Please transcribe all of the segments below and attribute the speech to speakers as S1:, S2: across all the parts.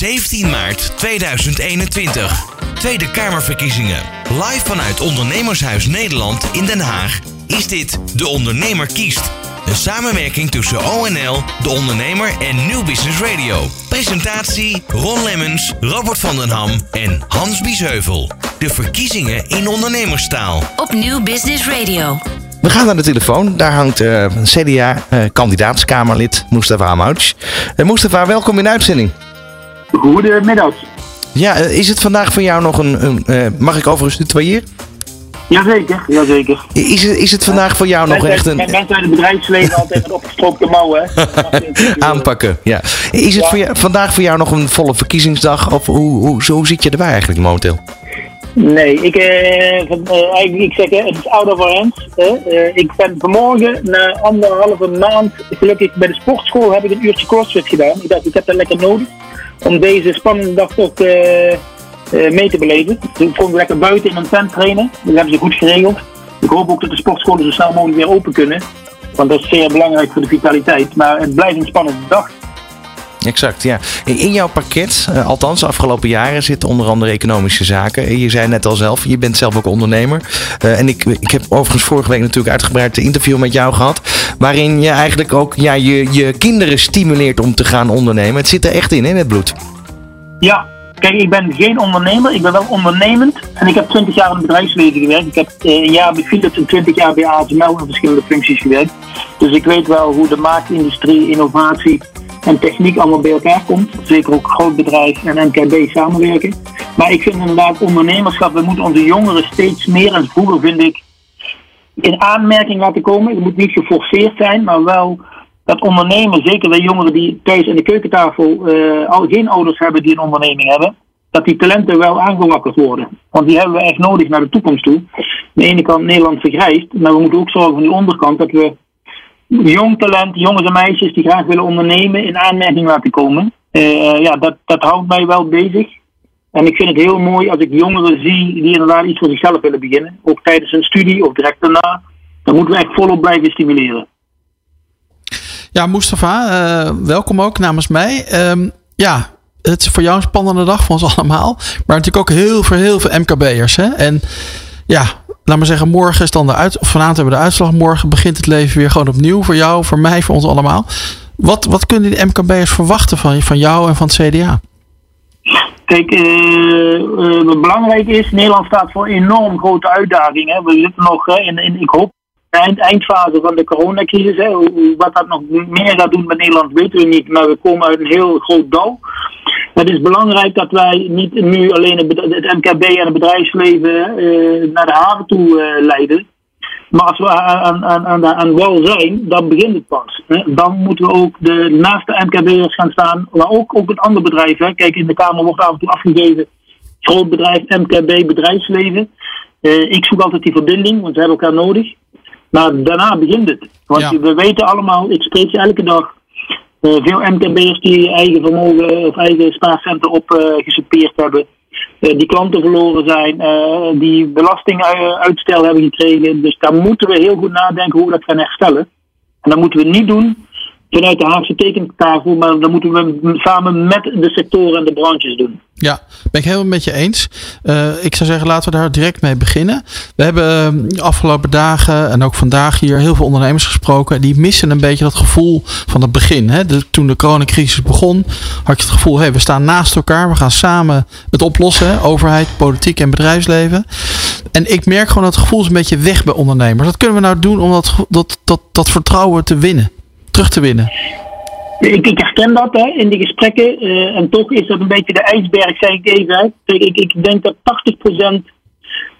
S1: 17 maart 2021. Tweede Kamerverkiezingen. Live vanuit Ondernemershuis Nederland in Den Haag is dit De Ondernemer kiest. Een samenwerking tussen ONL, De Ondernemer en New Business Radio. Presentatie Ron Lemmens, Robert van den Ham en Hans Biesheuvel. De verkiezingen in ondernemerstaal.
S2: Op New Business Radio.
S3: We gaan naar de telefoon. Daar hangt uh, een CDA-kandidaatskamerlid Mustafa Amouch. Uh, Mustafa, welkom in de uitzending.
S4: Goedemiddag.
S3: Ja, uh, is het vandaag voor jou nog een... een mag ik overigens tutoyeren?
S4: Jazeker, jazeker.
S3: Is het, is het vandaag voor jou nog echt een...
S4: Mensen uit het bedrijfsleven altijd met opgestrokte mouwen.
S3: Aanpakken, ja. Is het Voor jou, vandaag voor jou nog een volle verkiezingsdag? Of hoe, hoe, zo zit je erbij eigenlijk momenteel?
S4: Nee, ik, eh, eigenlijk, ik zeg, het is out of hands. Ik ben vanmorgen na anderhalve maand, gelukkig bij de sportschool, heb ik een uurtje crossfit gedaan. Ik dacht, ik heb dat lekker nodig om deze spannende dag toch uh, mee te beleven. Ik kon lekker buiten in een tent trainen. Dat hebben ze goed geregeld. Ik hoop ook dat de sportscholen zo snel mogelijk weer open kunnen. Want dat is zeer belangrijk voor de vitaliteit. Maar het blijft een spannende dag.
S3: Exact, ja. In jouw pakket, uh, althans de afgelopen jaren, zitten onder andere economische zaken. Je zei net al zelf, je bent zelf ook ondernemer. Uh, en ik, ik heb overigens vorige week natuurlijk uitgebreid een interview met jou gehad. Waarin je eigenlijk ook ja, je, je kinderen stimuleert om te gaan ondernemen. Het zit er echt in, in het bloed.
S4: Ja, kijk, ik ben geen ondernemer. Ik ben wel ondernemend. En ik heb 20 jaar in het bedrijfsleven gewerkt. Ik heb uh, een jaar bij Philips en 20 jaar bij ASML in verschillende functies gewerkt. Dus ik weet wel hoe de maakindustrie, innovatie en techniek allemaal bij elkaar komt. Zeker ook groot bedrijf en NKB samenwerken. Maar ik vind inderdaad ondernemerschap, we moeten onze jongeren steeds meer en vroeger vind ik in aanmerking laten komen. Het moet niet geforceerd zijn, maar wel dat ondernemers, zeker de jongeren die thuis aan de keukentafel uh, al geen ouders hebben die een onderneming hebben, dat die talenten wel aangewakkerd worden. Want die hebben we echt nodig naar de toekomst toe. Aan de ene kant Nederland vergrijst, maar we moeten ook zorgen van die onderkant dat we jong talent, jongens en meisjes die graag willen ondernemen, in aanmerking laten komen. Uh, ja, dat, dat houdt mij wel bezig. En ik vind het heel mooi als ik jongeren zie die inderdaad iets voor zichzelf willen beginnen. Ook tijdens hun studie of direct daarna. Dan moeten we echt volop blijven stimuleren.
S5: Ja, Mustafa, uh, welkom ook namens mij. Um, ja, het is voor jou een spannende dag voor ons allemaal. Maar natuurlijk ook heel veel, heel veel MKB'ers. En ja, laat maar zeggen, morgen is dan de uit, of vanavond hebben we de uitslag. Morgen begint het leven weer gewoon opnieuw voor jou, voor mij, voor ons allemaal. Wat, wat kunnen de MKB'ers verwachten van, van jou en van het CDA?
S4: Kijk, uh, wat belangrijk is, Nederland staat voor enorm grote uitdagingen. We zitten nog in, in, ik hoop, eind, eindfase van de coronacrisis. Hè. Wat dat nog meer gaat doen met Nederland weten we niet, maar we komen uit een heel groot dal. Het is belangrijk dat wij niet nu alleen het MKB en het bedrijfsleven uh, naar de haven toe uh, leiden. Maar als we aan, aan, aan, aan wal zijn, dan begint het pas. Hè. Dan moeten we ook de naaste MKB'ers gaan staan, maar ook, ook het andere bedrijf. Hè. Kijk, in de Kamer wordt af en toe afgegeven groot bedrijf, MKB, bedrijfsleven. Uh, ik zoek altijd die verbinding, want we hebben elkaar nodig. Maar daarna begint het. Want ja. we weten allemaal, ik spreek je elke dag, veel MKB'ers die eigen vermogen of eigen spaarcenten opgesoupeerd uh, hebben. Uh, die klanten verloren zijn, die belastinguitstel hebben gekregen. Dus daar moeten we heel goed nadenken hoe we dat gaan herstellen. En dat moeten we niet doen vanuit de Haagse tekentafel, maar dat moeten we samen met de sectoren en de branches doen.
S5: Ja, ben ik helemaal met je eens. Uh, ik zou zeggen, laten we daar direct mee beginnen. We hebben de afgelopen dagen en ook vandaag hier heel veel ondernemers gesproken. Die missen een beetje dat gevoel van het begin. Hè? Toen de coronacrisis begon, had je het gevoel, hey, we staan naast elkaar. We gaan samen het oplossen. Overheid, politiek en bedrijfsleven. En ik merk gewoon dat het gevoel is een beetje weg bij ondernemers. Wat kunnen we nou doen om dat, dat, dat, dat vertrouwen te winnen? Terug te winnen?
S4: Ik, ik herken dat hè, in die gesprekken. Uh, en toch is dat een beetje de ijsberg, zeg ik even. Ik, ik, denk dat 80%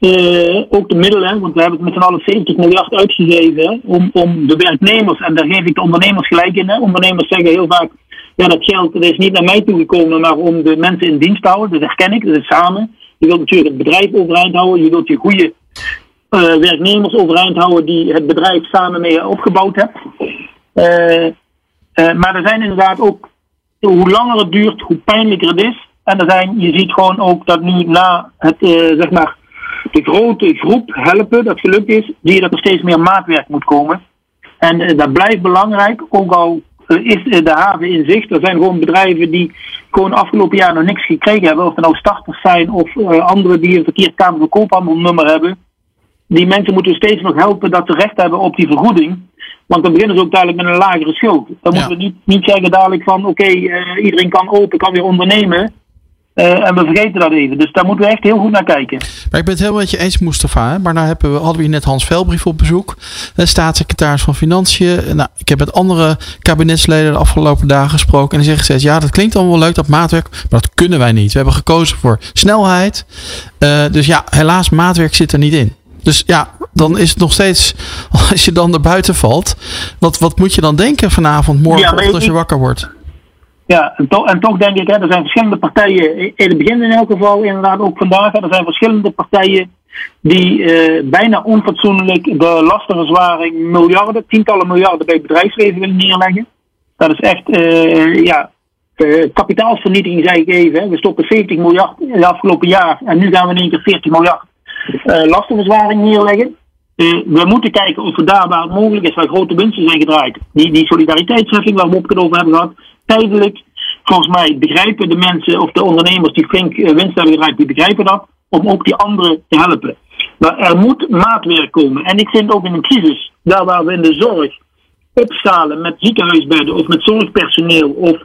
S4: uh, ook de middelen, want we hebben het met z'n allen 70 miljard uitgegeven om, om de werknemers, en daar geef ik de ondernemers gelijk in. Hè. Ondernemers zeggen heel vaak, ja dat geld is niet naar mij toegekomen, maar om de mensen in dienst te houden. Dat herken ik, dat is samen. Je wilt natuurlijk het bedrijf overeind houden, je wilt je goede uh, werknemers overeind houden die het bedrijf samen mee opgebouwd uh, maar er zijn inderdaad ook, hoe langer het duurt, hoe pijnlijker het is. En er zijn, je ziet gewoon ook dat nu na het, uh, zeg maar, de grote groep helpen, dat gelukt is, zie je dat er steeds meer maatwerk moet komen. En dat blijft belangrijk, ook al is de haven in zicht. Er zijn gewoon bedrijven die gewoon afgelopen jaar nog niks gekregen hebben, of er nou starters zijn of uh, anderen die een verkeerd Kamer van Koophandelnummer hebben, die mensen moeten steeds nog helpen dat ze recht hebben op die vergoeding. Want dan beginnen ze ook dadelijk met een lagere schuld. Dan
S5: Ja.
S4: moeten we niet, niet zeggen dadelijk van oké, eh, iedereen kan open, kan weer ondernemen. Eh, en we vergeten dat even. Dus daar moeten we echt heel goed naar kijken.
S5: Maar ik ben het helemaal met je eens, Mustafa. Hè? Maar nou hebben we, hadden we hier net Hans Velbrief op bezoek. eh, Staatssecretaris van Financiën. Nou, ik heb met andere kabinetsleden de afgelopen dagen gesproken. En die zeggen steeds, ja, dat klinkt allemaal wel leuk, dat maatwerk. Maar dat kunnen wij niet. We hebben gekozen voor snelheid. Dus ja, helaas, maatwerk zit er niet in. Dus ja, dan is het nog steeds, als je dan er buiten valt. Wat, wat moet je dan denken vanavond, morgen, als je wakker wordt?
S4: Ja, en, to- en toch denk ik, hè, er zijn verschillende partijen, in het begin in elk geval, inderdaad ook vandaag, hè, er zijn verschillende partijen die eh, bijna onfatsoenlijk de lastenverzwaring miljarden, tientallen miljarden bij het bedrijfsleven willen neerleggen. Dat is echt, eh, ja, eh, kapitaalsvernietiging zei ik even. Hè. We stoppen 70 miljard in het afgelopen jaar en nu gaan we in één keer 40 miljard lastenverzwaring neerleggen. Eh, we moeten kijken of we daar waar het mogelijk is, waar grote winsten zijn gedraaid, die, die solidariteitsheffing waar we op het over hebben gehad, tijdelijk, volgens mij begrijpen de mensen of de ondernemers die flink eh, winst hebben gedraaid, die begrijpen dat, om ook die anderen te helpen. Maar er moet maatwerk komen. En ik vind ook in een crisis, daar waar we in de zorg opschalen met ziekenhuisbedden of met zorgpersoneel of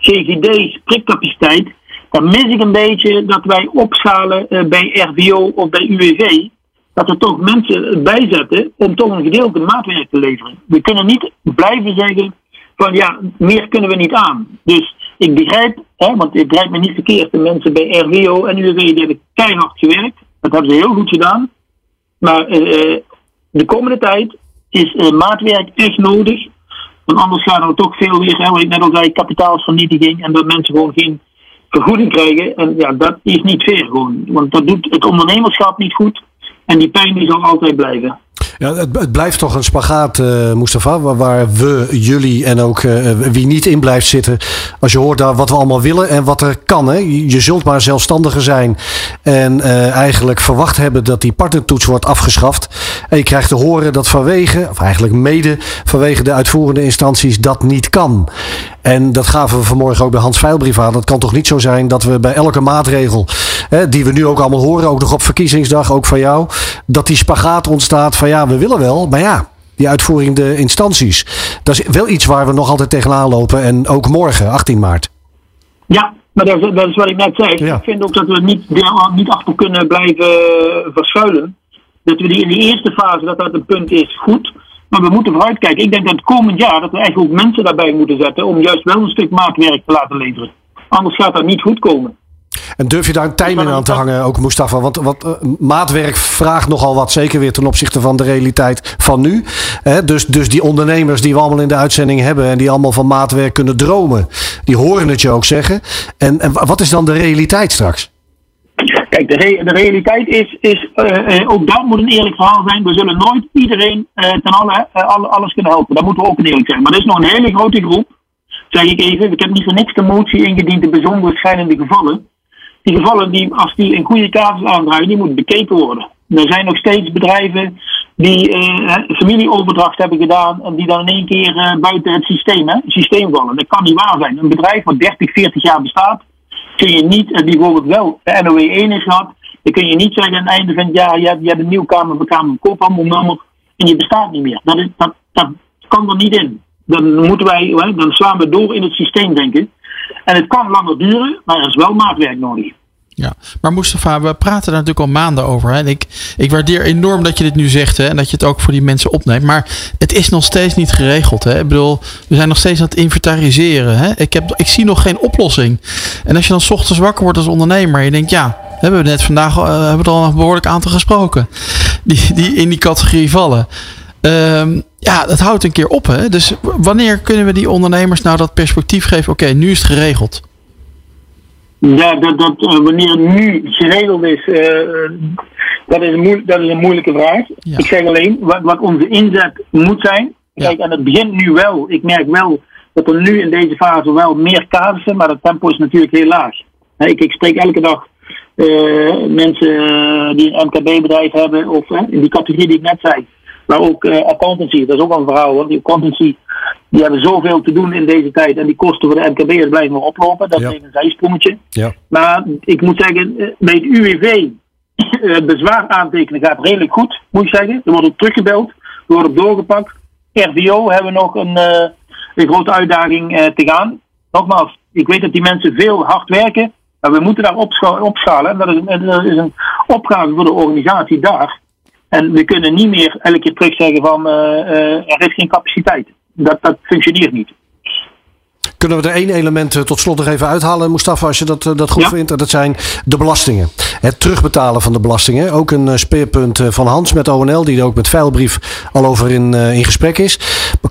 S4: GGD's, prikcapaciteit, dan mis ik een beetje dat wij opschalen eh, bij RVO of bij UWV. Dat er toch mensen bijzetten om toch een gedeelte maatwerk te leveren. We kunnen niet blijven zeggen van ja, meer kunnen we niet aan. Dus ik begrijp, hè, want ik begrijp me niet verkeerd, de mensen bij RVO en UWV die hebben keihard gewerkt. Dat hebben ze heel goed gedaan. Maar eh, de komende tijd is eh, maatwerk echt nodig. Want anders gaan we toch veel weer, hè, wat ik net al zei, kapitaalsvernietiging. En dat mensen gewoon geen vergoeding krijgen. En ja, dat is niet fair gewoon. Want dat doet het ondernemerschap niet goed. En die pijn die zal altijd blijven.
S6: Ja, het, blijft toch een spagaat, eh Mustafa, waar, waar we, jullie en ook eh, wie niet in blijft zitten. Als je hoort daar wat we allemaal willen en wat er kan. Hè. Je, zult maar zelfstandiger zijn en eh, eigenlijk verwacht hebben dat die partnertoets wordt afgeschaft. En je krijgt te horen dat vanwege, of eigenlijk mede vanwege de uitvoerende instanties, dat niet kan. En dat gaven we vanmorgen ook bij Hans Veilbrief aan. Het kan toch niet zo zijn dat we bij elke maatregel, hè, die we nu ook allemaal horen, ook nog op verkiezingsdag, ook van jou, dat die spagaat ontstaat van ja, we willen wel, maar ja, die uitvoerende instanties. Dat is wel iets waar we nog altijd tegenaan lopen. En ook morgen, 18 maart.
S4: Ja, maar dat is, dat is wat ik net zei.
S6: Ja.
S4: Ik vind ook dat we niet, daar niet achter kunnen blijven eh, verschuilen. Dat we die in de eerste fase, dat dat een punt is, goed. Maar we moeten vooruitkijken. Ik denk dat het komend jaar dat we echt ook mensen daarbij moeten zetten om juist wel een stuk maatwerk te laten leveren. Anders gaat dat niet goed komen.
S6: En durf je daar een timing aan te hangen, ook Mustafa? Want, want eh, maatwerk vraagt nogal wat, zeker weer ten opzichte van de realiteit van nu. Hè, dus, dus die ondernemers die we allemaal in de uitzending hebben en die allemaal van maatwerk kunnen dromen, die horen het je ook zeggen. En, en wat is dan de realiteit straks?
S4: Kijk, de, re- de realiteit is, is eh, eh, ook dat moet een eerlijk verhaal zijn. We zullen nooit iedereen ten alle, alle- alles kunnen helpen. Dat moeten we ook eerlijk zijn. Maar er is nog een hele grote groep, zeg ik even. Ik heb niet voor niks de motie ingediend in bijzonder schijnende gevallen. Die gevallen, die, als die een goede casus aandragen, die moeten bekeken worden. Er zijn nog steeds bedrijven die eh, familieoverdracht hebben gedaan en die dan in één keer eh, buiten het systeem, hè, systeem vallen. Dat kan niet waar zijn. Een bedrijf wat 30, 40 jaar bestaat, kun je niet, en die bijvoorbeeld wel de NOE 1 is gehad, dan kun je niet zeggen aan het einde van het jaar, je hebt, je hebt een nieuw Kamer van Kamer en je bestaat niet meer. Dat, is, dat, dat kan er niet in. Dan moeten wij, dan slaan we door in het systeem denken. En het kan langer duren, maar er is wel maatwerk nodig.
S5: Ja, maar Mustafa, we praten daar natuurlijk al maanden over. Hè? En ik, ik waardeer enorm dat je dit nu zegt hè? en dat je het ook voor die mensen opneemt. Maar het is nog steeds niet geregeld. Hè? Ik bedoel, we zijn nog steeds aan het inventariseren. Hè? Ik, heb, ik zie nog geen oplossing. En als je dan 's ochtends wakker wordt als ondernemer je denkt, ja, hebben we net vandaag eh, hebben we er al een behoorlijk aantal gesproken. Die, die in die categorie vallen. Ehm, ja, dat houdt een keer op. Hè? Dus wanneer kunnen we die ondernemers nou dat perspectief geven? Oké, nu is het geregeld.
S4: Ja, dat, dat, eh, wanneer het nu geregeld is, eh, dat, is een dat is een moeilijke vraag.
S5: Ja.
S4: Ik zeg alleen wat, wat onze inzet moet zijn.
S5: Ja.
S4: Kijk, en het begint nu wel. Ik merk wel dat er nu in deze fase wel meer casussen, maar het tempo is natuurlijk heel laag. Ik, ik spreek elke dag eh, mensen die een MKB-bedrijf hebben, of in die categorie die ik net zei. Maar ook eh, accountancy, dat is ook wel een verhaal. Want die accountancy, Die hebben zoveel te doen in deze tijd. En die kosten voor de MKB'ers blijven nog oplopen. Dat
S6: Ja.
S4: is een zijsprongetje.
S6: Ja.
S4: Maar ik moet zeggen, eh, bij het UWV, bezwaar aantekenen gaat redelijk goed, moet ik zeggen. Er wordt ook teruggebeld, er wordt ook doorgepakt. RVO hebben we nog een, eh, een grote uitdaging eh, te gaan. Nogmaals, ik weet dat die mensen veel hard werken, maar we moeten daar opscha- opschalen. En dat is, een- dat is een opgave voor de organisatie daar. En we kunnen niet meer elke keer terug zeggen van eh, eh, er is geen capaciteit. Dat, dat functioneert niet.
S6: Kunnen we er één element eh, tot slot nog even uithalen, Mustafa, als je dat, dat goed
S4: Ja.
S6: vindt? En dat zijn de belastingen. Het terugbetalen van de belastingen. Ook een eh, speerpunt eh, van Hans met ONL, die er ook met Veilbrief al over in, eh, in gesprek is.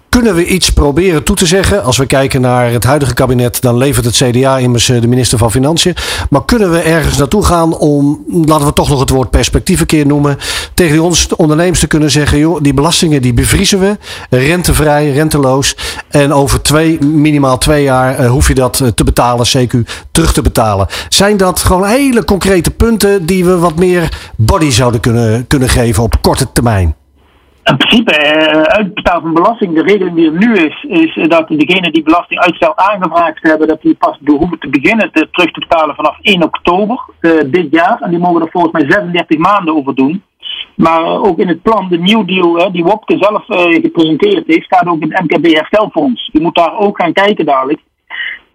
S6: Kunnen we iets proberen toe te zeggen? Als we kijken naar het huidige kabinet, dan levert het CDA immers de minister van Financiën. Maar kunnen we ergens naartoe gaan om, laten we toch nog het woord perspectief een keer noemen, tegen ons ondernemers te kunnen zeggen, joh, die belastingen die bevriezen we, rentevrij, renteloos. En over twee, minimaal twee jaar hoef je dat te betalen, CQ, terug te betalen. Zijn dat gewoon hele concrete punten die we wat meer body zouden kunnen, kunnen geven op korte termijn?
S4: In principe, eh, uitbetaal van belasting, de regeling die er nu is, is dat degenen die belastinguitstel aangevraagd hebben, dat die pas hoeven te beginnen te, terug te betalen vanaf 1 oktober eh, dit jaar. En die mogen er volgens mij 36 maanden over doen. Maar eh, ook in het plan, de New Deal, die Wopke zelf gepresenteerd heeft, staat ook het MKB Herstelfonds. Je moet daar ook gaan kijken dadelijk.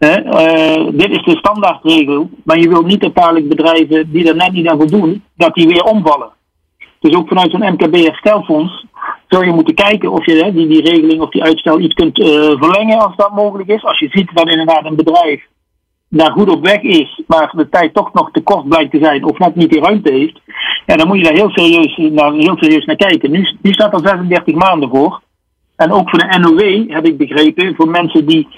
S4: Eh, dit is de standaardregel, maar je wilt niet dat dadelijk bedrijven die er net niet aan voldoen, dat die weer omvallen. Dus ook vanuit zo'n MKB herstelfonds zou je moeten kijken of je hè, die, die regeling of die uitstel iets kunt eh, verlengen als dat mogelijk is. Als je ziet dat inderdaad een bedrijf daar goed op weg is, maar de tijd toch nog te kort blijkt te zijn of net niet die ruimte heeft, ja, dan moet je daar heel serieus, naar, heel naar kijken. Nu, nu staat er 36 maanden voor. En ook voor de NOW heb ik begrepen, voor mensen die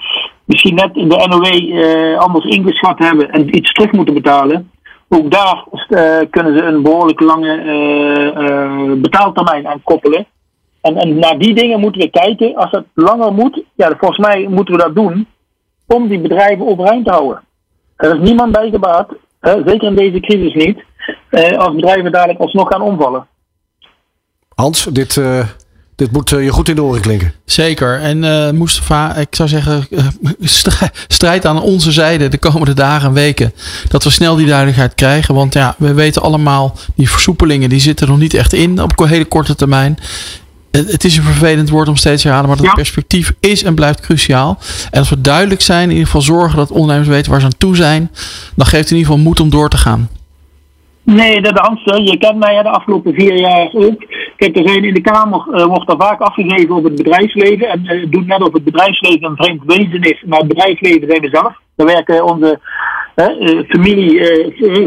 S4: misschien net in de NOW eh, anders ingeschat hebben en iets terug moeten betalen. Ook daar eh, kunnen ze een behoorlijk lange eh, betaaltermijn aan koppelen. En, en naar die dingen moeten we kijken. Als het langer moet, ja, volgens mij moeten we dat doen om die bedrijven overeind te houden. Er is niemand bij gebaat, zeker in deze crisis niet, als bedrijven dadelijk alsnog gaan omvallen.
S6: Hans, dit, dit moet eh, je goed in de oren klinken.
S5: Zeker. En eh Mustafa, ik zou zeggen, eh, stri- strijd aan onze zijde de komende dagen en weken. Dat we snel die duidelijkheid krijgen. Want ja, we weten allemaal, die versoepelingen die zitten nog niet echt in op hele korte termijn. Het het is een vervelend woord om steeds te herhalen, maar dat
S4: Ja.
S5: perspectief is en blijft cruciaal. En als we duidelijk zijn, in ieder geval zorgen dat ondernemers weten waar ze aan toe zijn, dan geeft het in ieder geval moed om door te gaan.
S4: Nee, dat Hans, je kent mij de afgelopen vier jaar ook. Kijk, er zijn in de Kamer eh, wordt er vaak afgegeven op het bedrijfsleven. En eh, doet net of het bedrijfsleven een vreemd wezen is. Maar het bedrijfsleven zijn we zelf. Daar werken onze eh, familie,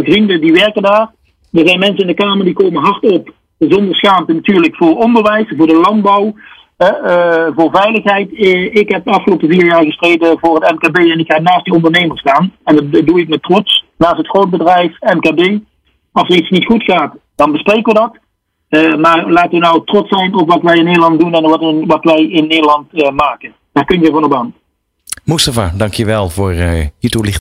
S4: vrienden, die werken daar. Er zijn mensen in de Kamer die komen hard op. Zonder schaamte natuurlijk voor onderwijs, voor de landbouw, voor veiligheid. Ik heb de afgelopen vier jaar gestreden voor het MKB en ik ga naast die ondernemers staan. En dat doe ik met trots. Naast het grootbedrijf, MKB. Als er iets niet goed gaat, dan bespreken we dat. Eh, maar laten we nou trots zijn op wat wij in Nederland doen en wat, wat wij in Nederland eh, maken. Daar kun je van op aan.
S3: Mustafa, dankjewel voor eh, je toelichting.